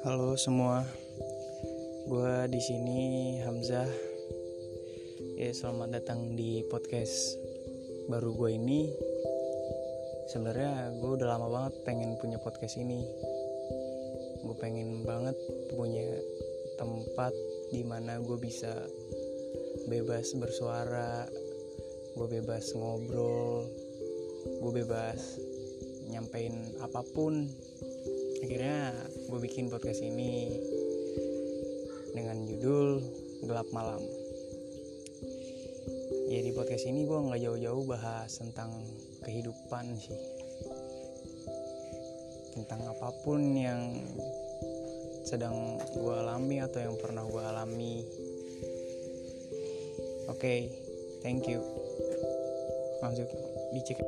Halo semua, gue di sini Hamzah. Ya selamat datang di podcast baru gue ini. Sebenarnya gue udah lama banget pengen punya podcast ini. Gue pengen banget punya tempat di mana gue bisa bebas bersuara, gue bebas ngobrol, gue bebas nyampein apa pun akhirnya gue bikin podcast ini dengan judul gelap malam. Ya podcast ini gue nggak jauh-jauh bahas tentang kehidupan sih. Tentang apa pun yang sedang gue alami atau yang pernah gue alami. Oke okay, thank you. Lanjut dicek